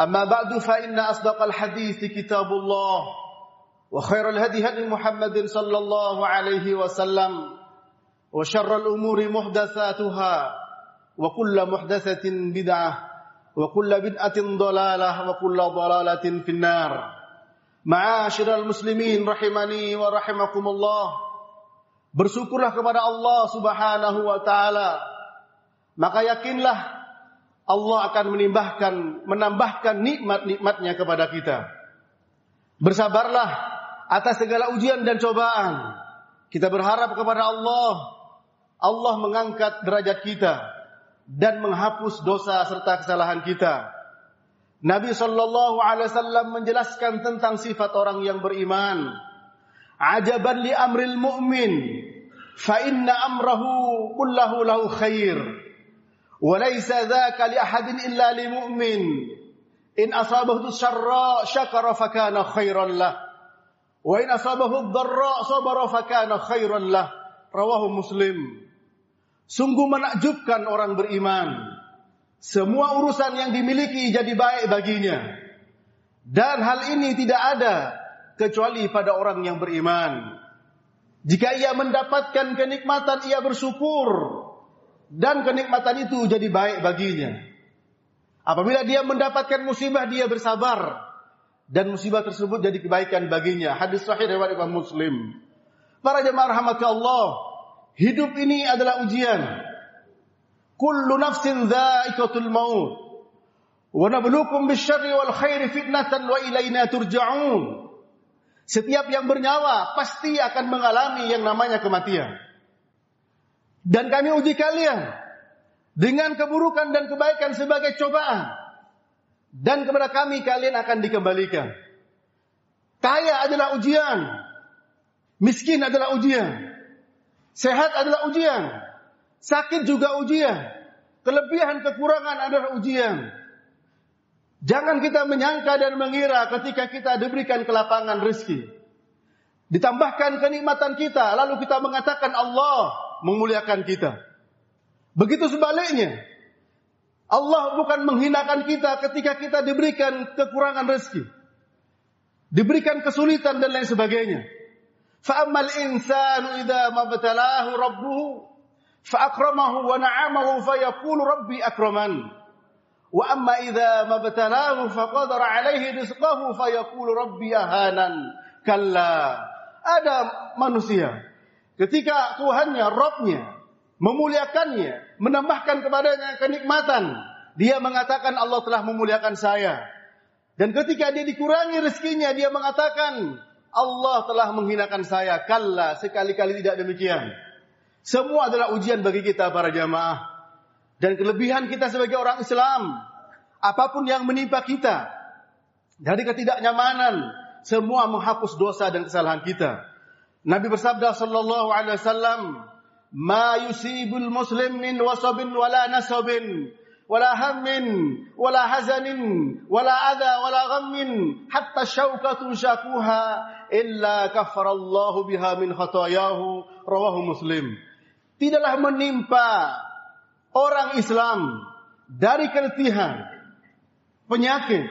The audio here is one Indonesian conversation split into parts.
أما بعد فإن أصدق الحديث كتاب الله وخير الهدي هدي محمد صلى الله عليه وسلم وشر الأمور محدثاتها وكل محدثة بدعة وكل بدعة ضلالة وكل ضلالة في النار معاشر المسلمين رحمني ورحمكم الله Bersyukurlah kepada Allah Subhanahu wa taala. Maka yakinlah Allah akan menimbahkan menambahkan nikmat-nikmatnya kepada kita. Bersabarlah atas segala ujian dan cobaan. Kita berharap kepada Allah Allah mengangkat derajat kita dan menghapus dosa serta kesalahan kita. Nabi sallallahu alaihi wasallam menjelaskan tentang sifat orang yang beriman. Ajaban li amril mu'min fa inna amrahu kullahu lahu khair li mu'min. In asabahu syarra syakara fa kana khairan lah. Wa in asabahu dharra sabara fa kana khairan lah. Rawahu muslim. Sungguh menakjubkan orang beriman. Semua urusan yang dimiliki jadi baik baginya. Dan hal ini tidak ada kecuali pada orang yang beriman. Jika ia mendapatkan kenikmatan ia bersyukur dan kenikmatan itu jadi baik baginya. Apabila dia mendapatkan musibah dia bersabar dan musibah tersebut jadi kebaikan baginya. Hadis sahih riwayat Imam Muslim. Para jemaah rahmati Allah, hidup ini adalah ujian. Kullu nafsin dha'iqatul maut. Wa nabluukum bisyarri wal khairi fitnatan wa ilaina turja'un. Setiap yang bernyawa pasti akan mengalami yang namanya kematian. Dan kami uji kalian dengan keburukan dan kebaikan sebagai cobaan. Dan kepada kami kalian akan dikembalikan. Kaya adalah ujian. Miskin adalah ujian. Sehat adalah ujian. Sakit juga ujian. Kelebihan kekurangan adalah ujian. Jangan kita menyangka dan mengira ketika kita diberikan kelapangan rezeki. Ditambahkan kenikmatan kita, lalu kita mengatakan Allah memuliakan kita. Begitu sebaliknya, Allah bukan menghinakan kita ketika kita diberikan kekurangan rezeki, diberikan kesulitan dan lain sebagainya. Fa'amal insanu idza mabtalahu rabbuhu fa'akramahu wa na'amahu fayaqulu rabbi akraman. Wa amma idza mabtalahu faqadara 'alaihi rizqahu fayaqulu rabbi ahanan. Kalla. Ada manusia ketika Tuhannya, Rabbnya memuliakannya, menambahkan kepadanya kenikmatan, dia mengatakan Allah telah memuliakan saya. Dan ketika dia dikurangi rezekinya, dia mengatakan Allah telah menghinakan saya. Kalla, sekali-kali tidak demikian. Semua adalah ujian bagi kita para jamaah. Dan kelebihan kita sebagai orang Islam, apa pun yang menimpa kita, dari ketidaknyamanan, semua menghapus dosa dan kesalahan kita. Nabi bersabda sallallahu alaihi wasallam, "Ma yusibul muslim min wasabin wala nasabin wala hammin wala hazanin wala adha wala ghammin hatta syaukatu syakuha illa kafarallahu biha min khatayahu." Rawahu Muslim. Tidaklah menimpa orang Islam dari keletihan, penyakit,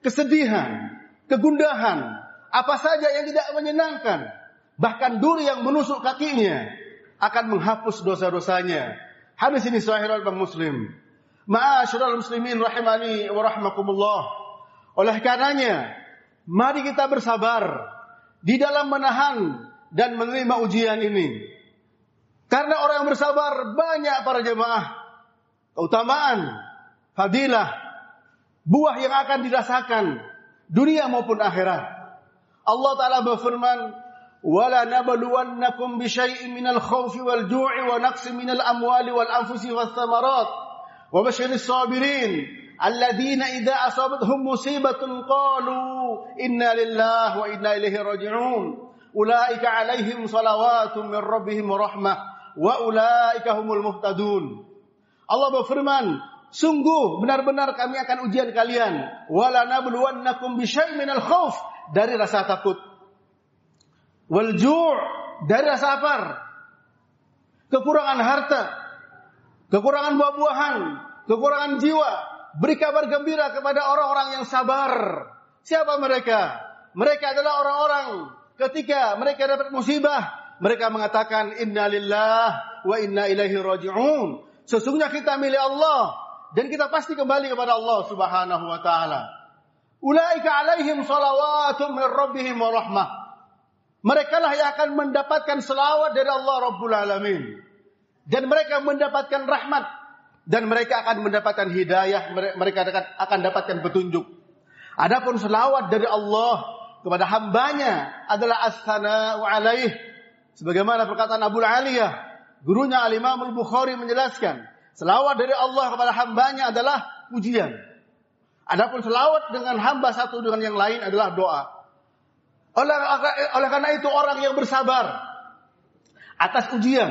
kesedihan, kegundahan, apa saja yang tidak menyenangkan, bahkan duri yang menusuk kakinya akan menghapus dosa-dosanya. Hadis ini sahih al Muslim. Ma'asyiral muslimin rahimani wa rahmakumullah. Oleh karenanya, mari kita bersabar di dalam menahan dan menerima ujian ini. Karena orang yang bersabar banyak para jemaah. Keutamaan, fadilah, buah yang akan dirasakan dunia maupun akhirat. Allah Ta'ala berfirman, ولا نبلونكم بشيء من الخوف والجوع ونقص من الأموال والأنفس والثمرات. وبشر الصابرين الذين إذا أصابتهم مصيبة قالوا إنا لله وإنا إليه راجعون. أولئك عليهم صلوات من ربهم ورحمة وأولئك هم المهتدون. Allah berfirman sungguh benar-benar kami akan ujian kalian. wala nabluwannakum bisyai minal khauf dari rasa takut. Wal dari rasa lapar kekurangan harta kekurangan buah-buahan, kekurangan jiwa. Beri kabar gembira kepada orang-orang yang sabar. Siapa mereka? Mereka adalah orang-orang ketika mereka dapat musibah, mereka mengatakan inna lillah wa inna ilaihi raji'un. Sesungguhnya kita milik Allah dan kita pasti kembali kepada Allah Subhanahu wa taala. Ulaika alaihim salawatun min rabbihim wa rahmah. Mereka lah yang akan mendapatkan selawat dari Allah Rabbul Alamin dan mereka mendapatkan rahmat dan mereka akan mendapatkan hidayah, mereka akan dapatkan petunjuk. Adapun selawat dari Allah kepada hambanya adalah as-sana'u alaih. Sebagaimana perkataan Abu Aliyah, gurunya Al-Imam Al-Bukhari menjelaskan, selawat dari Allah kepada hambanya adalah pujian. Adapun selawat dengan hamba satu dengan yang lain adalah doa. Oleh, oleh karena itu orang yang bersabar atas ujian,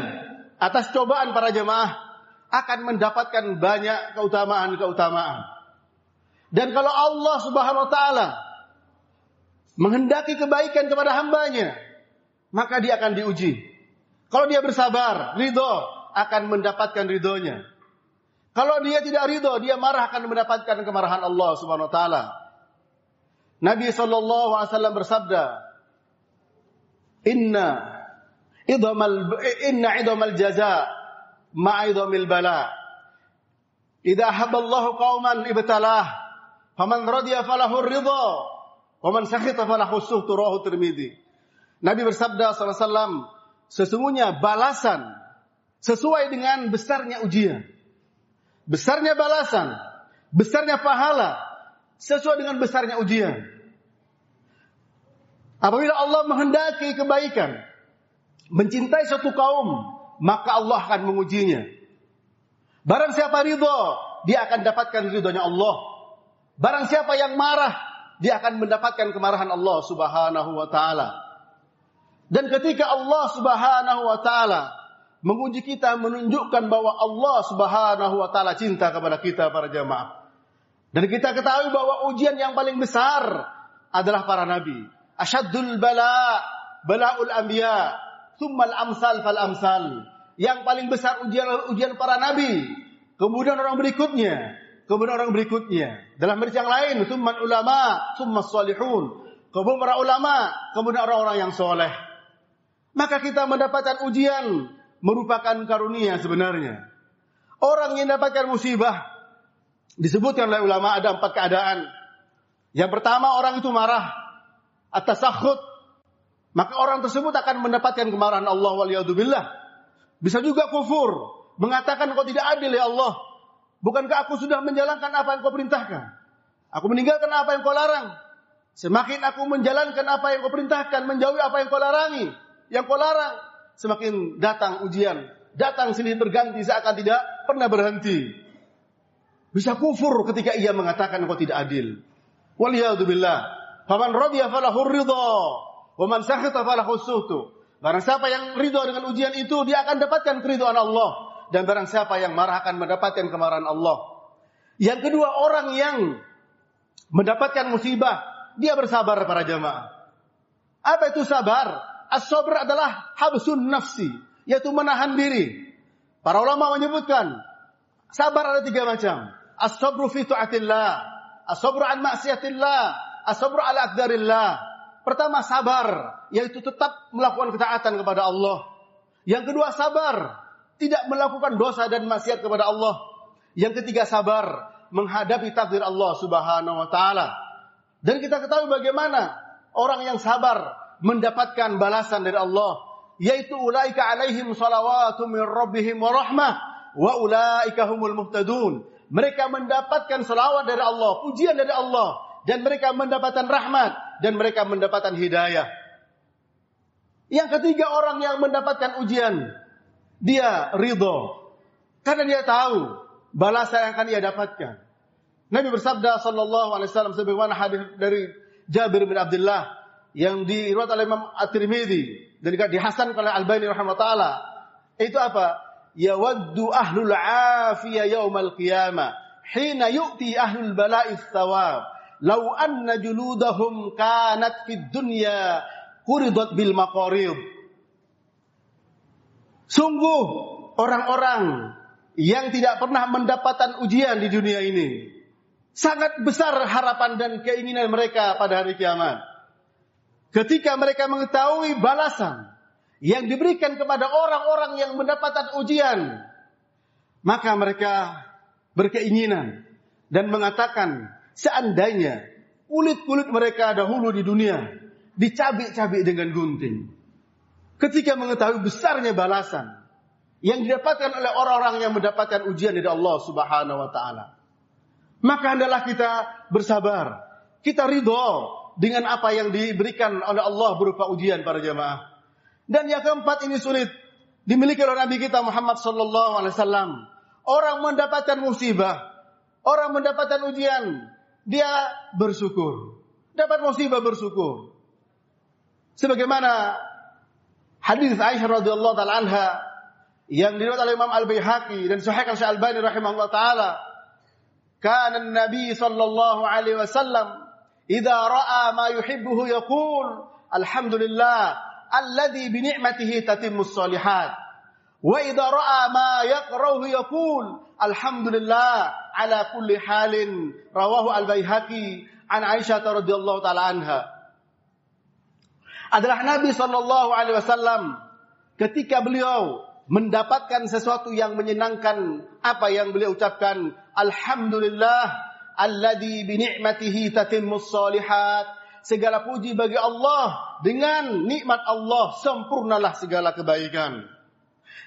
atas cobaan para jemaah akan mendapatkan banyak keutamaan-keutamaan. Dan kalau Allah Subhanahu wa taala menghendaki kebaikan kepada hambanya, maka dia akan diuji. Kalau dia bersabar, ridho akan mendapatkan ridhonya. Kalau dia tidak ridho, dia marah akan mendapatkan kemarahan Allah Subhanahu wa taala. Nabi sallallahu alaihi wasallam bersabda, "Inna idhamal inna idhamal jaza ma idhamil bala. Idza haballahu qauman ibtalah faman radiya falahu ridha wa man sakhita falahu suhtu rahu tirmidzi. Nabi bersabda sallallahu sesungguhnya balasan sesuai dengan besarnya ujian besarnya balasan besarnya pahala sesuai dengan besarnya ujian apabila Allah menghendaki kebaikan mencintai suatu kaum, maka Allah akan mengujinya. Barang siapa ridho, dia akan dapatkan ridhonya Allah. Barang siapa yang marah, dia akan mendapatkan kemarahan Allah Subhanahu wa taala. Dan ketika Allah Subhanahu wa taala menguji kita menunjukkan bahwa Allah Subhanahu wa taala cinta kepada kita para jamaah. Dan kita ketahui bahwa ujian yang paling besar adalah para nabi. Asyaddul bala balaul anbiya Summal amsal fal amsal. Yang paling besar ujian ujian para nabi. Kemudian orang berikutnya. Kemudian orang berikutnya. Dalam hadis yang lain, summan ulama, summas salihun. Kemudian para ulama, kemudian orang-orang yang soleh. Maka kita mendapatkan ujian merupakan karunia sebenarnya. Orang yang mendapatkan musibah disebutkan oleh ulama ada empat keadaan. Yang pertama orang itu marah atas sakhut maka orang tersebut akan mendapatkan kemarahan Allah waliyadzubillah. Bisa juga kufur, mengatakan kau tidak adil ya Allah. Bukankah aku sudah menjalankan apa yang kau perintahkan? Aku meninggalkan apa yang kau larang. Semakin aku menjalankan apa yang kau perintahkan, menjauhi apa yang kau larangi, yang kau larang, semakin datang ujian, datang silih berganti seakan tidak pernah berhenti. Bisa kufur ketika ia mengatakan kau tidak adil. Waliyadzubillah. Faman radiya falahu ridha Wa man sakhata falahu suhtu. Barang siapa yang ridho dengan ujian itu, dia akan dapatkan keridhaan Allah. Dan barang siapa yang marah akan mendapatkan kemarahan Allah. Yang kedua orang yang mendapatkan musibah, dia bersabar para jamaah. Apa itu sabar? As-sabr adalah habsun nafsi, yaitu menahan diri. Para ulama menyebutkan sabar ada tiga macam. As-sabru fi ta'atillah, as-sabru an maksiatillah, as-sabru ala. Pertama sabar, yaitu tetap melakukan ketaatan kepada Allah. Yang kedua sabar, tidak melakukan dosa dan maksiat kepada Allah. Yang ketiga sabar, menghadapi takdir Allah Subhanahu wa taala. Dan kita ketahui bagaimana orang yang sabar mendapatkan balasan dari Allah, yaitu ulaika alaihim salawatu min rabbihim wa rahmah wa ulaika humul muhtadun. Mereka mendapatkan salawat dari Allah, pujian dari Allah, dan mereka mendapatkan rahmat dan mereka mendapatkan hidayah. Yang ketiga orang yang mendapatkan ujian, dia ridho karena dia tahu balasan yang akan ia dapatkan. Nabi bersabda sallallahu alaihi wasallam sebagaimana hadis dari Jabir bin Abdullah yang diriwayat oleh Imam At-Tirmidzi dan juga dihasan oleh Al-Albani rahimahullah itu apa? Yawaddu ahlul afiyah yaumal qiyamah. Hina yu'ti ahlul bala'i thawab. Law anna juludahum kanat fid dunya quridat bil maqarid Sungguh orang-orang yang tidak pernah mendapatkan ujian di dunia ini Sangat besar harapan dan keinginan mereka pada hari kiamat. Ketika mereka mengetahui balasan yang diberikan kepada orang-orang yang mendapatkan ujian, maka mereka berkeinginan dan mengatakan seandainya kulit-kulit mereka dahulu di dunia dicabik-cabik dengan gunting. Ketika mengetahui besarnya balasan yang didapatkan oleh orang-orang yang mendapatkan ujian dari Allah Subhanahu wa taala. Maka hendaklah kita bersabar. Kita ridho dengan apa yang diberikan oleh Allah berupa ujian para jamaah. Dan yang keempat ini sulit. Dimiliki oleh Nabi kita Muhammad sallallahu alaihi wasallam. Orang mendapatkan musibah, orang mendapatkan ujian, dia bersyukur. Dapat musibah bersyukur. Sebagaimana hadis Aisyah radhiyallahu taala anha yang diriwayat oleh Imam Al-Baihaqi dan Sahih Al-Albani rahimahullah taala كان Nabi sallallahu alaihi wasallam, وسلم ra'a رأى ما alladhi bi ni'matihi tatimmus solihat. Wa idza ra'a ma yakrahu yaqul alhamdulillah ala kulli halin rawahu al-Baihaqi an Aisyah radhiyallahu taala anha. Adalah Nabi sallallahu alaihi wasallam ketika beliau mendapatkan sesuatu yang menyenangkan apa yang beliau ucapkan alhamdulillah alladhi bi ni'matihi tatimmus solihat segala puji bagi Allah dengan nikmat Allah sempurnalah segala kebaikan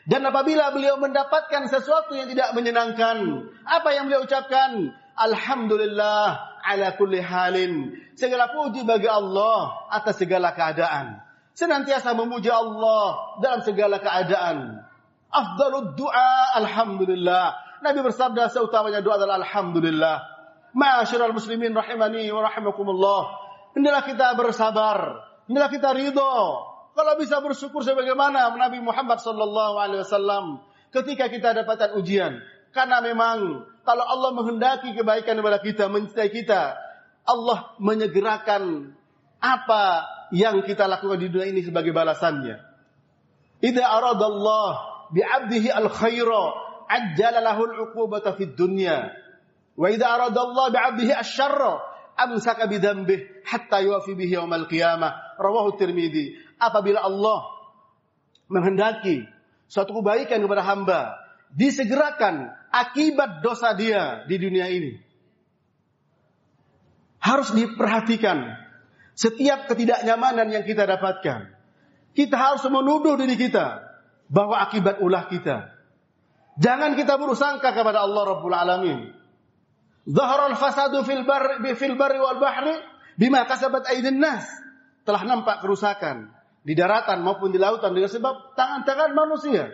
dan apabila beliau mendapatkan sesuatu yang tidak menyenangkan apa yang beliau ucapkan alhamdulillah ala kulli halin segala puji bagi Allah atas segala keadaan senantiasa memuji Allah dalam segala keadaan. Afdalud doa alhamdulillah. Nabi bersabda seutamanya doa adalah alhamdulillah. Ma'asyiral muslimin rahimani wa rahimakumullah. Hendaklah kita bersabar, hendaklah kita ridho. Kalau bisa bersyukur sebagaimana Nabi Muhammad sallallahu alaihi wasallam ketika kita dapatkan ujian. Karena memang kalau Allah menghendaki kebaikan kepada kita, mencintai kita, Allah menyegerakan apa yang kita lakukan di dunia ini sebagai balasannya. Idza aradallah bi'abdihi al-khaira ajjala lahu al-uqubata fid dunya. Wa idza aradallah bi'abdihi asy-syarra amsaka bidzambih hatta yuwafi bihi yaumil qiyamah. Rawahu Tirmidzi. Apabila Allah menghendaki suatu kebaikan kepada hamba, disegerakan akibat dosa dia di dunia ini. Harus diperhatikan setiap ketidaknyamanan yang kita dapatkan, kita harus menuduh diri kita bahwa akibat ulah kita. Jangan kita bersangka kepada Allah Rabbul Alamin. Zaharal fasadu fil bar fil barri wal bahri bima kasabat aydin nas. Telah nampak kerusakan di daratan maupun di lautan dengan sebab tangan-tangan manusia.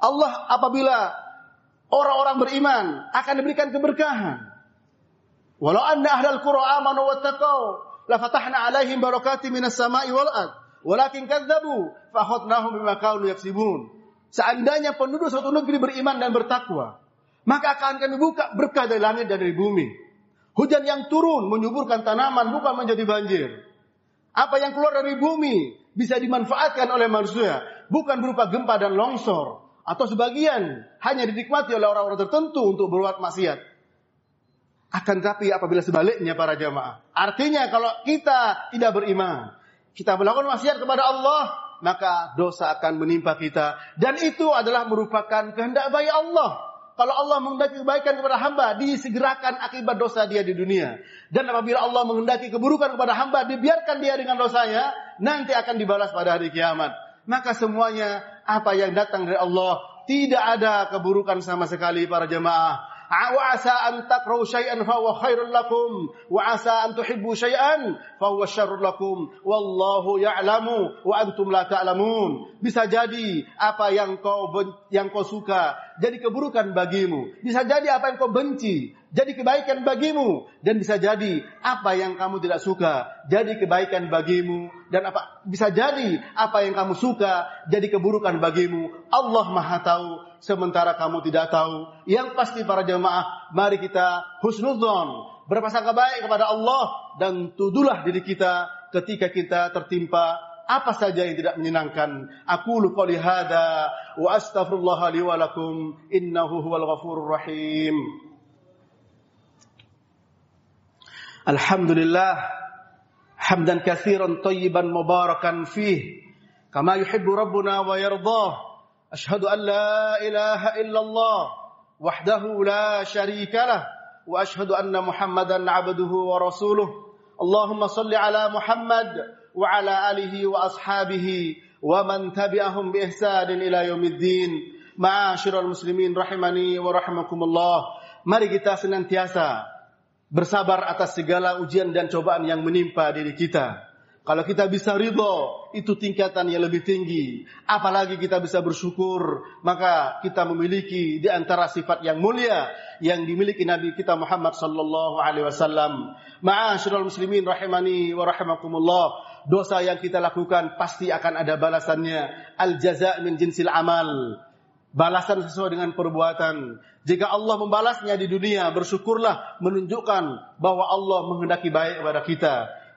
Allah apabila orang-orang beriman akan diberikan keberkahan. Walau anna ahlal qura amanu wattaqau la fatahna alaihim barakati minas sama'i wal ard walakin kadzabu fa bima kanu yaksibun seandainya penduduk suatu negeri beriman dan bertakwa maka akan kami buka berkah dari langit dan dari bumi. Hujan yang turun menyuburkan tanaman bukan menjadi banjir. Apa yang keluar dari bumi bisa dimanfaatkan oleh manusia, bukan berupa gempa dan longsor atau sebagian hanya dinikmati oleh orang-orang tertentu untuk berbuat maksiat. Akan tapi apabila sebaliknya para jamaah, artinya kalau kita tidak beriman, kita melakukan maksiat kepada Allah, maka dosa akan menimpa kita dan itu adalah merupakan kehendak baik Allah. Kalau Allah menghendaki kebaikan kepada hamba, disegerakan akibat dosa dia di dunia. Dan apabila Allah menghendaki keburukan kepada hamba, dibiarkan dia dengan dosanya, nanti akan dibalas pada hari kiamat. Maka semuanya apa yang datang dari Allah tidak ada keburukan sama sekali para jemaah wa asa an takrahu syai'an fa huwa khairul lakum. Wa asa an tuhibbu syai'an fa huwa syarrul lakum. Wallahu ya'lamu wa antum la ta'lamun. Bisa jadi apa yang kau yang kau suka jadi keburukan bagimu. Bisa jadi apa yang kau benci jadi kebaikan bagimu. Dan bisa jadi apa yang kamu tidak suka jadi kebaikan bagimu. Dan apa bisa jadi apa yang kamu suka jadi keburukan bagimu. Allah Maha tahu sementara kamu tidak tahu. Yang pasti para jemaah, mari kita husnudzon, berprasangka baik kepada Allah dan tuduhlah diri kita ketika kita tertimpa apa saja yang tidak menyenangkan. Aku lupa lihada wa astaghfirullah li wa lakum innahu huwal ghafurur rahim. Alhamdulillah hamdan katsiran tayyiban mubarakan fih kama yuhibbu rabbuna wa yardah أشهد أن لا إله إلا الله وحده لا شريك له وأشهد أن محمدا عبده ورسوله. اللهم صل على محمد وعلى آله وأصحابه ومن تبعهم بإحسان إلى يوم الدين. معاشر المسلمين رحمني ورحمكم الله. Mari kita senantiasa bersabar atas segala ujian dan cobaan yang menimpa diri kita. Kalau kita bisa ridho, itu tingkatan yang lebih tinggi. Apalagi kita bisa bersyukur, maka kita memiliki di antara sifat yang mulia yang dimiliki Nabi kita Muhammad sallallahu alaihi wasallam. Ma'asyiral muslimin rahimani wa rahimakumullah. Dosa yang kita lakukan pasti akan ada balasannya. Al jaza min jinsil amal balasan sesuai dengan perbuatan. Jika Allah membalasnya di dunia, bersyukurlah menunjukkan bahwa Allah menghendaki baik kepada kita.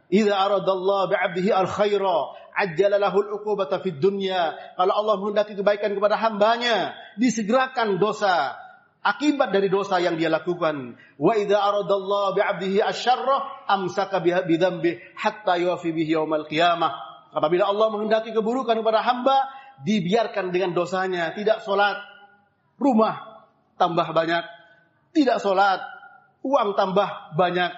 Idza aradallahu bi'abdihi al-khaira, ajjala lahu al-uqubata fid dunya. Kalau Allah menghendaki kebaikan kepada hambanya, disegerakan dosa akibat dari dosa yang dia lakukan. Wa idza aradallahu bi'abdihi asy-syarra, amsaka bi dzambi hatta yufi bihi yaumal qiyamah. Apabila Allah menghendaki keburukan kepada hamba, dibiarkan dengan dosanya, tidak sholat, rumah tambah banyak, tidak sholat, uang tambah banyak,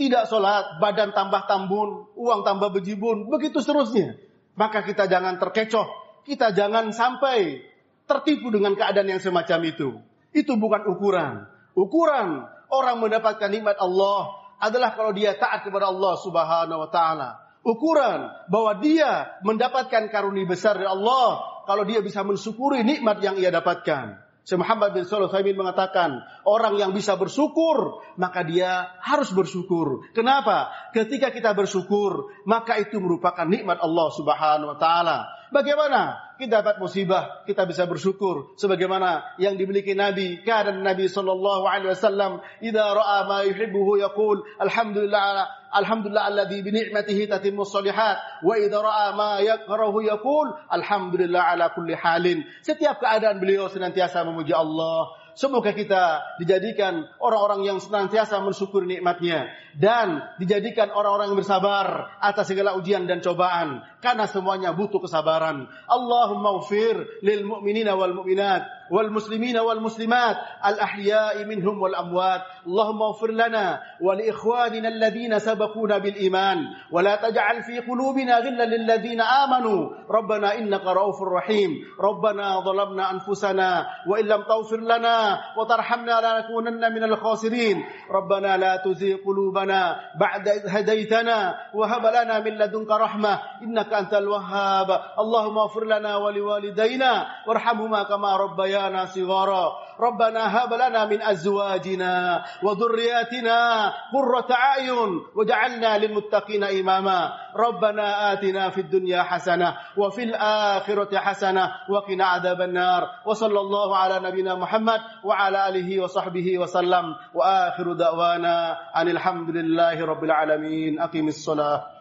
tidak sholat, badan tambah tambun, uang tambah bejibun, begitu seterusnya. Maka kita jangan terkecoh, kita jangan sampai tertipu dengan keadaan yang semacam itu. Itu bukan ukuran. Ukuran orang mendapatkan nikmat Allah adalah kalau dia taat kepada Allah Subhanahu wa taala ukuran bahwa dia mendapatkan karunia besar dari Allah kalau dia bisa mensyukuri nikmat yang ia dapatkan. Syekh Muhammad bin Shalih mengatakan, orang yang bisa bersyukur, maka dia harus bersyukur. Kenapa? Ketika kita bersyukur, maka itu merupakan nikmat Allah Subhanahu wa taala. Bagaimana? Kita dapat musibah, kita bisa bersyukur sebagaimana yang dimiliki Nabi. Karena Nabi sallallahu alaihi wasallam idza ra'a ma yuhibbuhu yaqul alhamdulillah alhamdulillah alladhi bi ni'matihi tatimmu shalihat wa idza ra'a ma yakrahu yaqul alhamdulillah ala kulli halin. Setiap keadaan beliau senantiasa memuji Allah Semoga kita dijadikan orang-orang yang senantiasa mensyukur nikmatnya. Dan dijadikan orang-orang yang bersabar atas segala ujian dan cobaan. Karena semuanya butuh kesabaran. Allahumma ufir lil mu'minina wal mu'minat والمسلمين والمسلمات الأحياء منهم والأموات. اللهم اغفر لنا ولإخواننا الذين سبقونا بالإيمان. ولا تجعل في قلوبنا غلا للذين آمنوا. ربنا إنك رؤوف رحيم. ربنا ظلمنا أنفسنا وإن لم تغفر لنا وترحمنا لنكونن من الخاسرين. ربنا لا تزغ قلوبنا بعد إذ هديتنا وهب لنا من لدنك رحمة. إنك أنت الوهاب. اللهم اغفر لنا ولوالدينا وارحمهما كما ربيانا صبيانا صغارا. ربنا هب لنا من أزواجنا وذرياتنا قرة أعين وجعلنا للمتقين إماما. ربنا آتنا في الدنيا حسنة وفي الآخرة حسنة وقنا عذاب النار. وصلى الله على نبينا محمد وعلى آله وصحبه وسلم. وآخر دعوانا أن الحمد لله رب العالمين. أقم الصلاة.